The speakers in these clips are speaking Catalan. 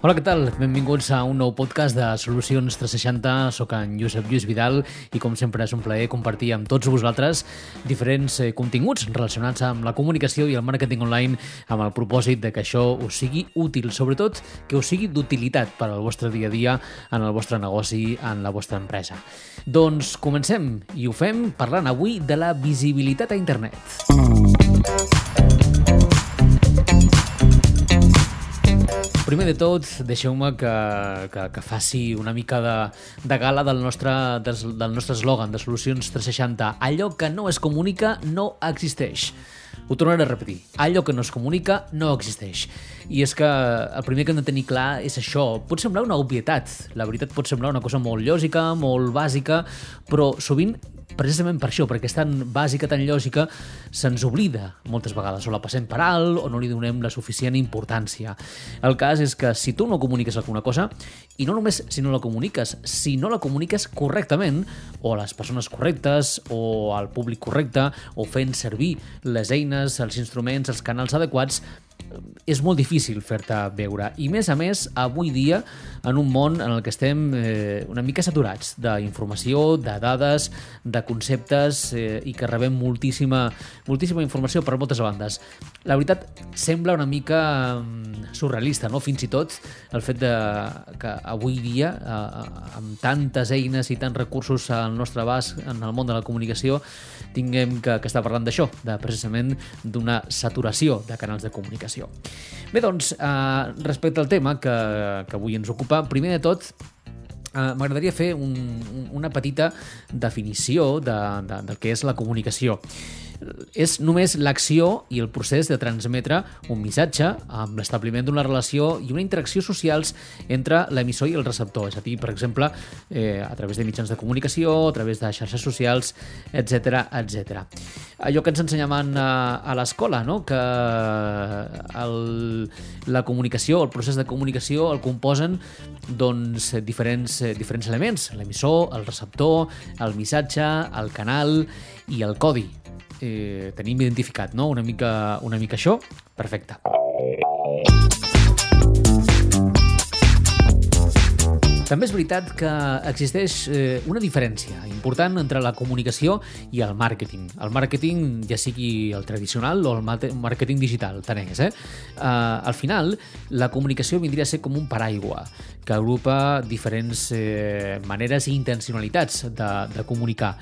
Hola, què tal? Benvinguts a un nou podcast de Solucions 360. Soc en Josep Lluís Vidal i, com sempre, és un plaer compartir amb tots vosaltres diferents eh, continguts relacionats amb la comunicació i el màrqueting online amb el propòsit de que això us sigui útil, sobretot que us sigui d'utilitat per al vostre dia a dia, en el vostre negoci, en la vostra empresa. Doncs comencem i ho fem parlant avui de la visibilitat a internet. Primer de tot, deixeu-me que, que, que faci una mica de, de gala del nostre, des, del nostre eslògan de Solucions 360. Allò que no es comunica no existeix. Ho tornaré a repetir. Allò que no es comunica no existeix. I és que el primer que hem de tenir clar és això. Pot semblar una obvietat. La veritat pot semblar una cosa molt lògica, molt bàsica, però sovint precisament per això, perquè és tan bàsica, tan lògica, se'ns oblida moltes vegades, o la passem per alt, o no li donem la suficient importància. El cas és que si tu no comuniques alguna cosa, i no només si no la comuniques, si no la comuniques correctament, o a les persones correctes, o al públic correcte, o fent servir les eines, els instruments, els canals adequats, és molt difícil fer-te veure. I més a més, avui dia, en un món en el que estem eh, una mica saturats d'informació, de dades, de conceptes eh, i que rebem moltíssima, moltíssima informació per moltes bandes. La veritat, sembla una mica mm, surrealista, no? fins i tot el fet de que avui dia, eh, amb tantes eines i tants recursos al nostre abast en el món de la comunicació, tinguem que, que estar parlant d'això, de precisament d'una saturació de canals de comunicació informació. Bé, doncs, eh, respecte al tema que, que avui ens ocupa, primer de tot, Uh, M'agradaria fer un, una petita definició de, de, del que és la comunicació és només l'acció i el procés de transmetre un missatge amb l'establiment d'una relació i una interacció socials entre l'emissor i el receptor, és a dir, per exemple, eh, a través de mitjans de comunicació, a través de xarxes socials, etc etc. Allò que ens ensenyaven a, a l'escola, no? que el, la comunicació, el procés de comunicació el composen doncs, diferents, diferents elements, l'emissor, el receptor, el missatge, el canal i el codi eh, tenim identificat, no? Una mica, una mica això. Perfecte. També és veritat que existeix eh, una diferència important entre la comunicació i el màrqueting. El màrqueting, ja sigui el tradicional o el màrqueting digital, tant és. Eh? Uh, al final, la comunicació vindria a ser com un paraigua que agrupa diferents eh, maneres i intencionalitats de, de comunicar.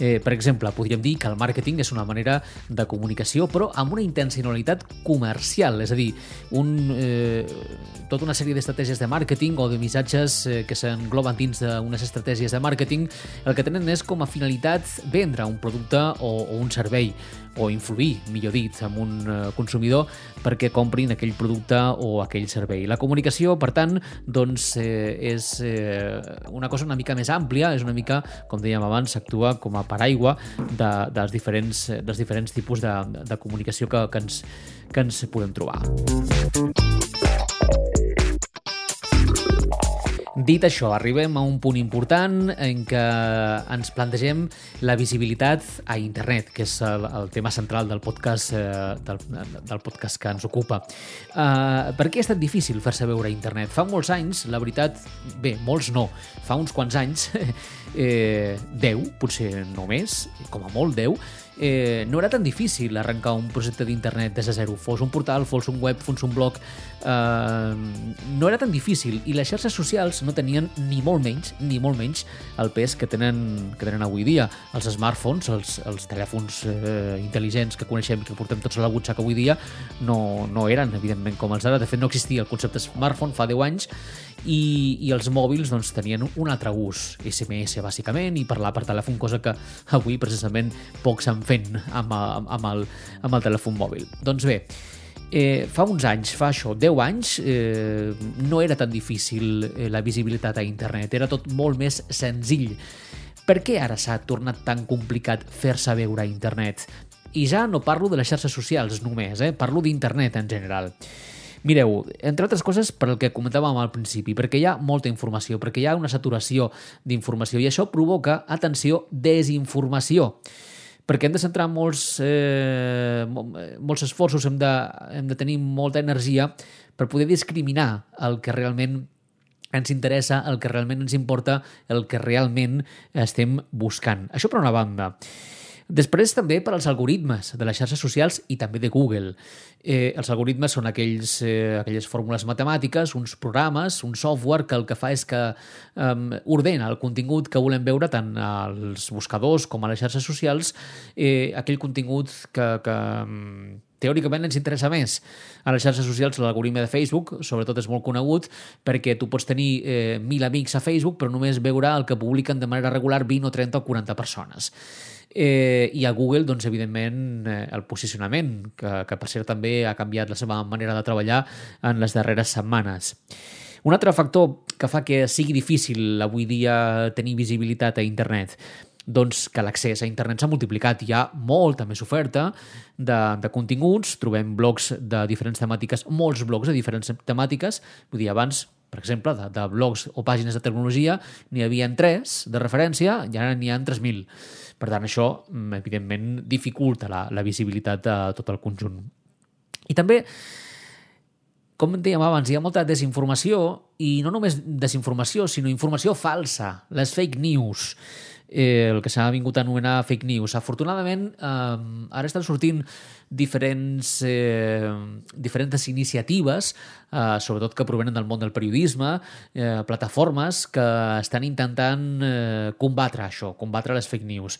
Eh, per exemple, podríem dir que el màrqueting és una manera de comunicació, però amb una intencionalitat comercial, és a dir, un, eh, tota una sèrie d'estratègies de màrqueting o de missatges eh, que s'engloben dins d'unes estratègies de màrqueting, el que tenen és com a finalitat vendre un producte o, o un servei o influir, millor dit, en un eh, consumidor perquè comprin aquell producte o aquell servei. La comunicació, per tant, doncs, eh, és eh, una cosa una mica més àmplia, és una mica, com dèiem abans, s'actua com a paraigua de, dels, diferents, dels diferents tipus de, de comunicació que, que, ens, que ens podem trobar. Dit això, arribem a un punt important en què ens plantegem la visibilitat a internet, que és el, el tema central del podcast, eh, del, del podcast que ens ocupa. Uh, per què ha estat difícil fer-se veure a internet? Fa molts anys, la veritat, bé, molts no, fa uns quants anys, eh, 10, potser només, com a molt 10, eh, no era tan difícil arrencar un projecte d'internet des de zero. Fos un portal, fos un web, fos un blog... Eh, no era tan difícil i les xarxes socials no tenien ni molt menys, ni molt menys el pes que tenen, que tenen avui dia. Els smartphones, els, els telèfons eh, intel·ligents que coneixem que portem tots a la butxaca avui dia no, no eren, evidentment, com els d'ara. De fet, no existia el concepte smartphone fa 10 anys i, i els mòbils doncs, tenien un altre ús, SMS bàsicament, i parlar per telèfon, cosa que avui precisament pocs s'han fent amb, amb, el, amb el telèfon mòbil. Doncs bé, Eh, fa uns anys, fa això, 10 anys, eh, no era tan difícil eh, la visibilitat a internet, era tot molt més senzill. Per què ara s'ha tornat tan complicat fer-se veure a internet? I ja no parlo de les xarxes socials només, eh? parlo d'internet en general. Mireu, entre altres coses per el que comentàvem al principi, perquè hi ha molta informació, perquè hi ha una saturació d'informació i això provoca, atenció, desinformació. perquè hem de centrar molts, eh, molts esforços, hem de, hem de tenir molta energia per poder discriminar el que realment ens interessa, el que realment ens importa, el que realment estem buscant. Això per una banda. Després també per als algoritmes de les xarxes socials i també de Google. Eh, els algoritmes són aquells, eh, aquelles fórmules matemàtiques, uns programes, un software que el que fa és que eh, ordena el contingut que volem veure tant als buscadors com a les xarxes socials, eh, aquell contingut que, que teòricament ens interessa més. A les xarxes socials l'algoritme de Facebook, sobretot és molt conegut perquè tu pots tenir eh, mil amics a Facebook però només veure el que publiquen de manera regular 20 o 30 o 40 persones. Eh, I a Google, doncs, evidentment, eh, el posicionament, que, que per cert també ha canviat la seva manera de treballar en les darreres setmanes. Un altre factor que fa que sigui difícil avui dia tenir visibilitat a internet doncs que l'accés a internet s'ha multiplicat. Hi ha molta més oferta de, de continguts, trobem blogs de diferents temàtiques, molts blogs de diferents temàtiques. Vull dir, abans per exemple, de, de blogs o pàgines de tecnologia, n'hi havia tres de referència i ara n'hi ha 3.000. Per tant, això, mm, evidentment, dificulta la, la visibilitat de tot el conjunt. I també, com dèiem abans, hi ha molta desinformació i no només desinformació, sinó informació falsa, les fake news eh, el que s'ha vingut a anomenar fake news. Afortunadament, eh, ara estan sortint diferents, eh, diferents iniciatives, eh, sobretot que provenen del món del periodisme, eh, plataformes que estan intentant eh, combatre això, combatre les fake news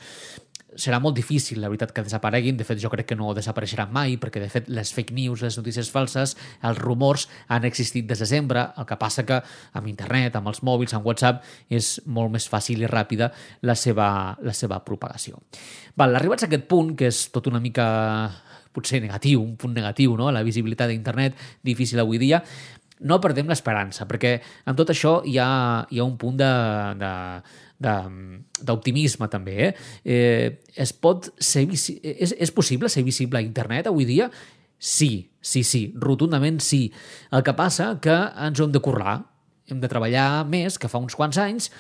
serà molt difícil, la veritat, que desapareguin. De fet, jo crec que no desapareixeran mai, perquè, de fet, les fake news, les notícies falses, els rumors han existit des de sempre. El que passa que amb internet, amb els mòbils, amb WhatsApp, és molt més fàcil i ràpida la seva, la seva propagació. Val, arribats a aquest punt, que és tot una mica potser negatiu, un punt negatiu, no? la visibilitat d'internet, difícil avui dia, no perdem l'esperança, perquè amb tot això hi ha, hi ha un punt de, de, d'optimisme també. Eh? Eh, es pot ser és, és possible ser visible a internet avui dia? Sí, sí, sí, rotundament sí. El que passa que ens ho hem de currar, hem de treballar més que fa uns quants anys,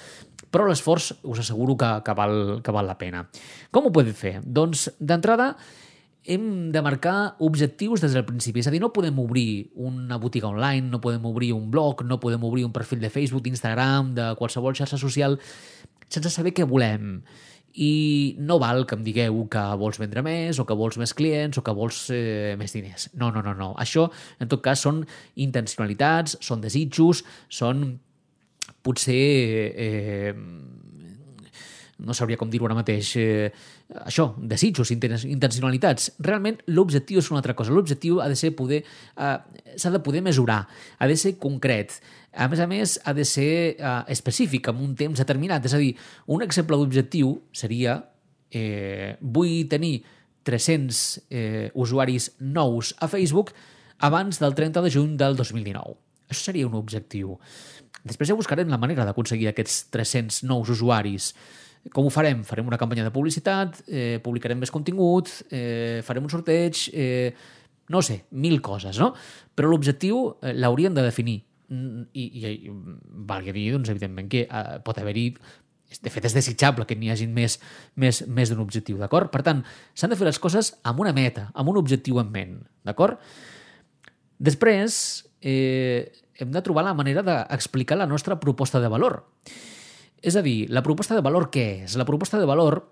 però l'esforç us asseguro que, que, val, que val la pena. Com ho podem fer? Doncs, d'entrada, hem de marcar objectius des del principi. És a dir, no podem obrir una botiga online, no podem obrir un blog, no podem obrir un perfil de Facebook, d'Instagram, de qualsevol xarxa social sense saber què volem. I no val que em digueu que vols vendre més o que vols més clients o que vols eh, més diners. No, no, no, no. Això, en tot cas, són intencionalitats, són desitjos, són potser eh, no sabria com dir-ho ara mateix, eh, això, desitjos, intencionalitats. Realment l'objectiu és una altra cosa. L'objectiu ha de ser poder, eh, s'ha de poder mesurar, ha de ser concret. A més a més, ha de ser eh, específic, amb un temps determinat. És a dir, un exemple d'objectiu seria eh, vull tenir 300 eh, usuaris nous a Facebook abans del 30 de juny del 2019. Això seria un objectiu. Després ja buscarem la manera d'aconseguir aquests 300 nous usuaris. Com ho farem? Farem una campanya de publicitat, eh, publicarem més contingut, eh, farem un sorteig, eh, no sé, mil coses, no? Però l'objectiu eh, l'hauríem de definir. Mm, I, i, i valgui dir, doncs, evidentment, que eh, pot haver-hi de fet, és desitjable que n'hi hagi més, més, més d'un objectiu, d'acord? Per tant, s'han de fer les coses amb una meta, amb un objectiu en ment, d'acord? Després, eh, hem de trobar la manera d'explicar la nostra proposta de valor. És a dir, la proposta de valor què és? La proposta de valor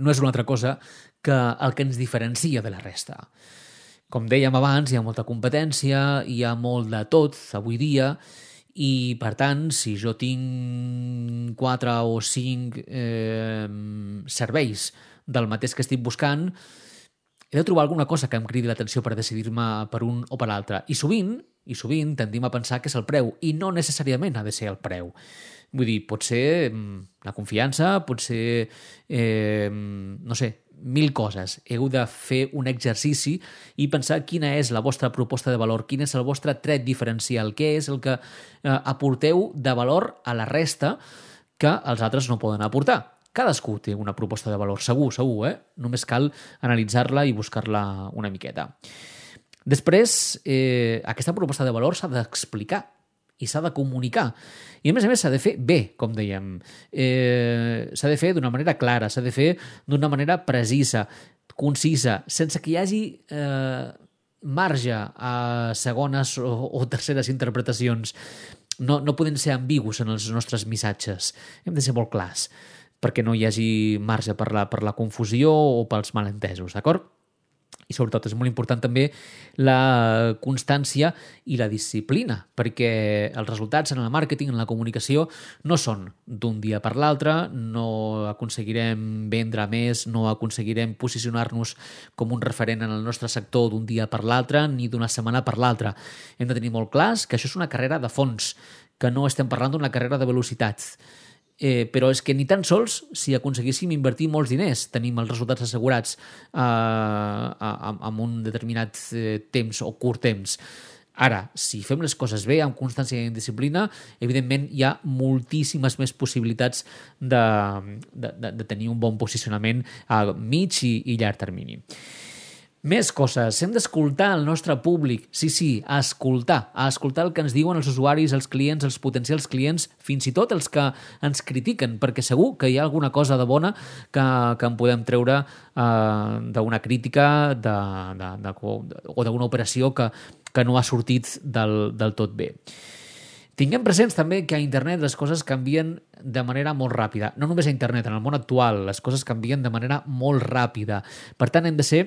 no és una altra cosa que el que ens diferencia de la resta. Com dèiem abans, hi ha molta competència, hi ha molt de tot avui dia, i per tant, si jo tinc 4 o 5 eh, serveis del mateix que estic buscant, he de trobar alguna cosa que em cridi l'atenció per decidir-me per un o per l'altre. I sovint, i sovint tendim a pensar que és el preu, i no necessàriament ha de ser el preu. Vull dir, pot ser mm, la confiança, pot ser, eh, no sé, mil coses. Heu de fer un exercici i pensar quina és la vostra proposta de valor, quin és el vostre tret diferencial, què és el que eh, aporteu de valor a la resta que els altres no poden aportar. Cadascú té una proposta de valor, segur, segur, eh? Només cal analitzar-la i buscar-la una miqueta. Després, eh, aquesta proposta de valor s'ha d'explicar i s'ha de comunicar. I a més a més s'ha de fer bé, com dèiem. Eh, s'ha de fer d'una manera clara, s'ha de fer d'una manera precisa, concisa, sense que hi hagi eh, marge a segones o, o terceres interpretacions. No, no podem ser ambigus en els nostres missatges. Hem de ser molt clars perquè no hi hagi marge per la, per la confusió o pels malentesos, d'acord? I sobretot és molt important també la constància i la disciplina, perquè els resultats en el màrqueting, en la comunicació, no són d'un dia per l'altre, no aconseguirem vendre més, no aconseguirem posicionar-nos com un referent en el nostre sector d'un dia per l'altre ni d'una setmana per l'altra. Hem de tenir molt clars que això és una carrera de fons, que no estem parlant d'una carrera de velocitats eh, però és que ni tan sols si aconseguíssim invertir molts diners tenim els resultats assegurats eh, amb un determinat eh, temps o curt temps. Ara, si fem les coses bé, amb constància i disciplina, evidentment hi ha moltíssimes més possibilitats de, de, de tenir un bon posicionament a mig i, i llarg termini. Més coses. Hem d'escoltar el nostre públic. Sí, sí, a escoltar. A escoltar el que ens diuen els usuaris, els clients, els potencials clients, fins i tot els que ens critiquen, perquè segur que hi ha alguna cosa de bona que, que en podem treure eh, d'una crítica de, de, de, o d'una operació que, que no ha sortit del, del tot bé. Tinguem presents també que a internet les coses canvien de manera molt ràpida. No només a internet, en el món actual les coses canvien de manera molt ràpida. Per tant, hem de ser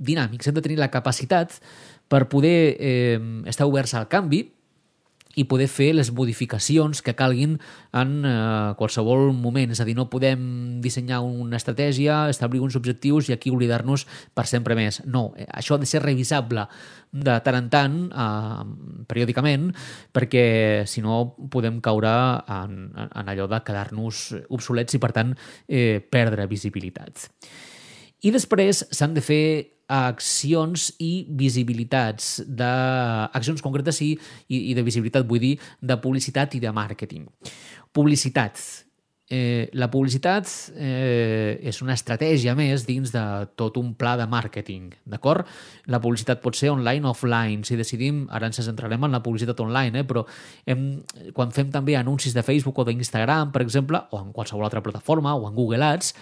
dinàmics, hem de tenir la capacitat per poder eh, estar oberts al canvi i poder fer les modificacions que calguin en eh, qualsevol moment. És a dir, no podem dissenyar una estratègia, establir uns objectius i aquí oblidar-nos per sempre més. No, eh, això ha de ser revisable de tant en tant, eh, periòdicament, perquè si no podem caure en, en allò de quedar-nos obsolets i, per tant, eh, perdre visibilitat. I després s'han de fer accions i visibilitats, de, accions concretes i, i, i de visibilitat, vull dir, de publicitat i de màrqueting. Publicitat. Eh, la publicitat eh, és una estratègia més dins de tot un pla de màrqueting, d'acord? La publicitat pot ser online o offline, si decidim, ara ens centrarem en la publicitat online, eh, però hem, quan fem també anuncis de Facebook o d'Instagram, per exemple, o en qualsevol altra plataforma, o en Google Ads,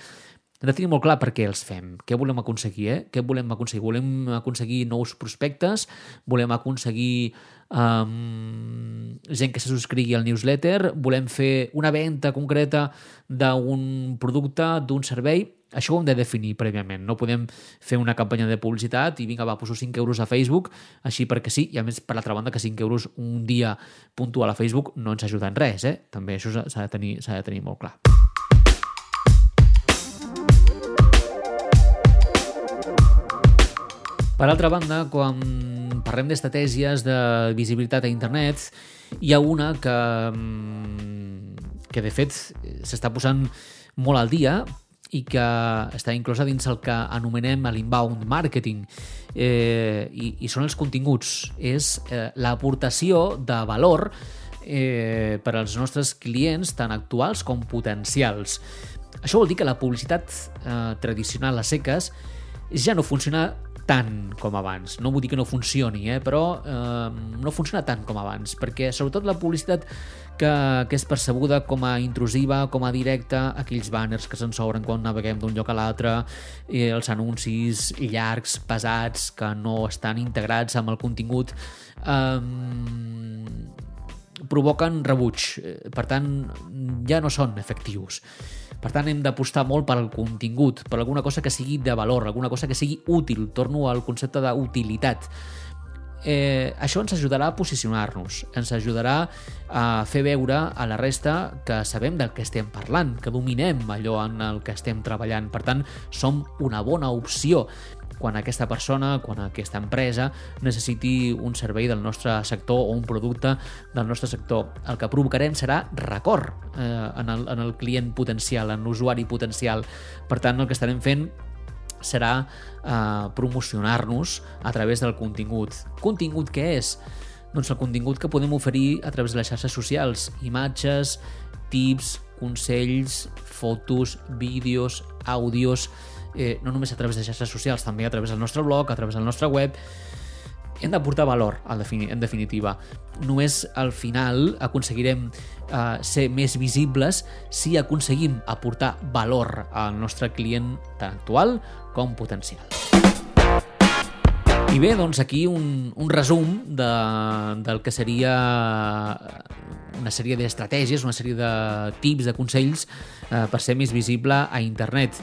hem de tenir molt clar per què els fem, què volem aconseguir, eh? Què volem aconseguir? Volem aconseguir nous prospectes, volem aconseguir um, gent que se subscrigui al newsletter, volem fer una venda concreta d'un producte, d'un servei, això ho hem de definir prèviament. No podem fer una campanya de publicitat i vinga, va, poso 5 euros a Facebook, així perquè sí, i a més, per l'altra banda, que 5 euros un dia puntual a Facebook no ens ajuda en res, eh? També això s'ha de, tenir, de tenir molt clar. Per altra banda, quan parlem d'estratègies de visibilitat a internet, hi ha una que, mm, que de fet s'està posant molt al dia i que està inclosa dins el que anomenem l'inbound marketing eh, i, i són els continguts. És eh, l'aportació de valor eh, per als nostres clients, tant actuals com potencials. Això vol dir que la publicitat eh, tradicional a seques ja no funciona tant com abans. No vull dir que no funcioni, eh? però eh, no funciona tant com abans, perquè sobretot la publicitat que, que és percebuda com a intrusiva, com a directa, aquells banners que se'ns obren quan naveguem d'un lloc a l'altre, eh, els anuncis llargs, pesats, que no estan integrats amb el contingut, eh, provoquen rebuig. Per tant, ja no són efectius. Per tant, hem d'apostar molt per al contingut, per alguna cosa que sigui de valor, alguna cosa que sigui útil. Torno al concepte d'utilitat. Eh, això ens ajudarà a posicionar-nos, ens ajudarà a fer veure a la resta que sabem del que estem parlant, que dominem allò en el que estem treballant. Per tant, som una bona opció quan aquesta persona, quan aquesta empresa necessiti un servei del nostre sector o un producte del nostre sector. El que provocarem serà record eh, en, el, en el client potencial, en l'usuari potencial. Per tant, el que estarem fent serà eh, promocionar-nos a través del contingut. Contingut què és? Doncs el contingut que podem oferir a través de les xarxes socials, imatges, tips, consells, fotos, vídeos, àudios, eh, no només a través de xarxes socials, també a través del nostre blog, a través del nostre web, hem d'aportar valor, en definitiva. Només al final aconseguirem eh, ser més visibles si aconseguim aportar valor al nostre client tant actual com potencial. I bé, doncs aquí un, un resum de, del que seria una sèrie d'estratègies, una sèrie de tips, de consells eh, per ser més visible a internet.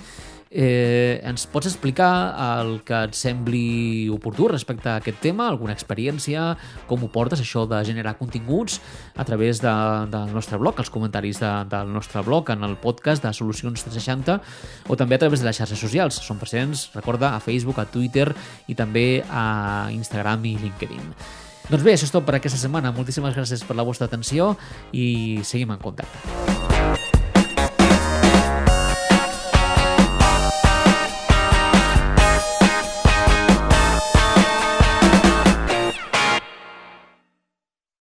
Eh, ens pots explicar el que et sembli oportú respecte a aquest tema, alguna experiència, com ho portes, això de generar continguts a través de, del nostre blog, els comentaris de, del nostre blog en el podcast de Solucions 360 o també a través de les xarxes socials. Som presents, recorda, a Facebook, a Twitter i també a Instagram i LinkedIn. Doncs bé, això és tot per aquesta setmana. Moltíssimes gràcies per la vostra atenció i seguim en contacte.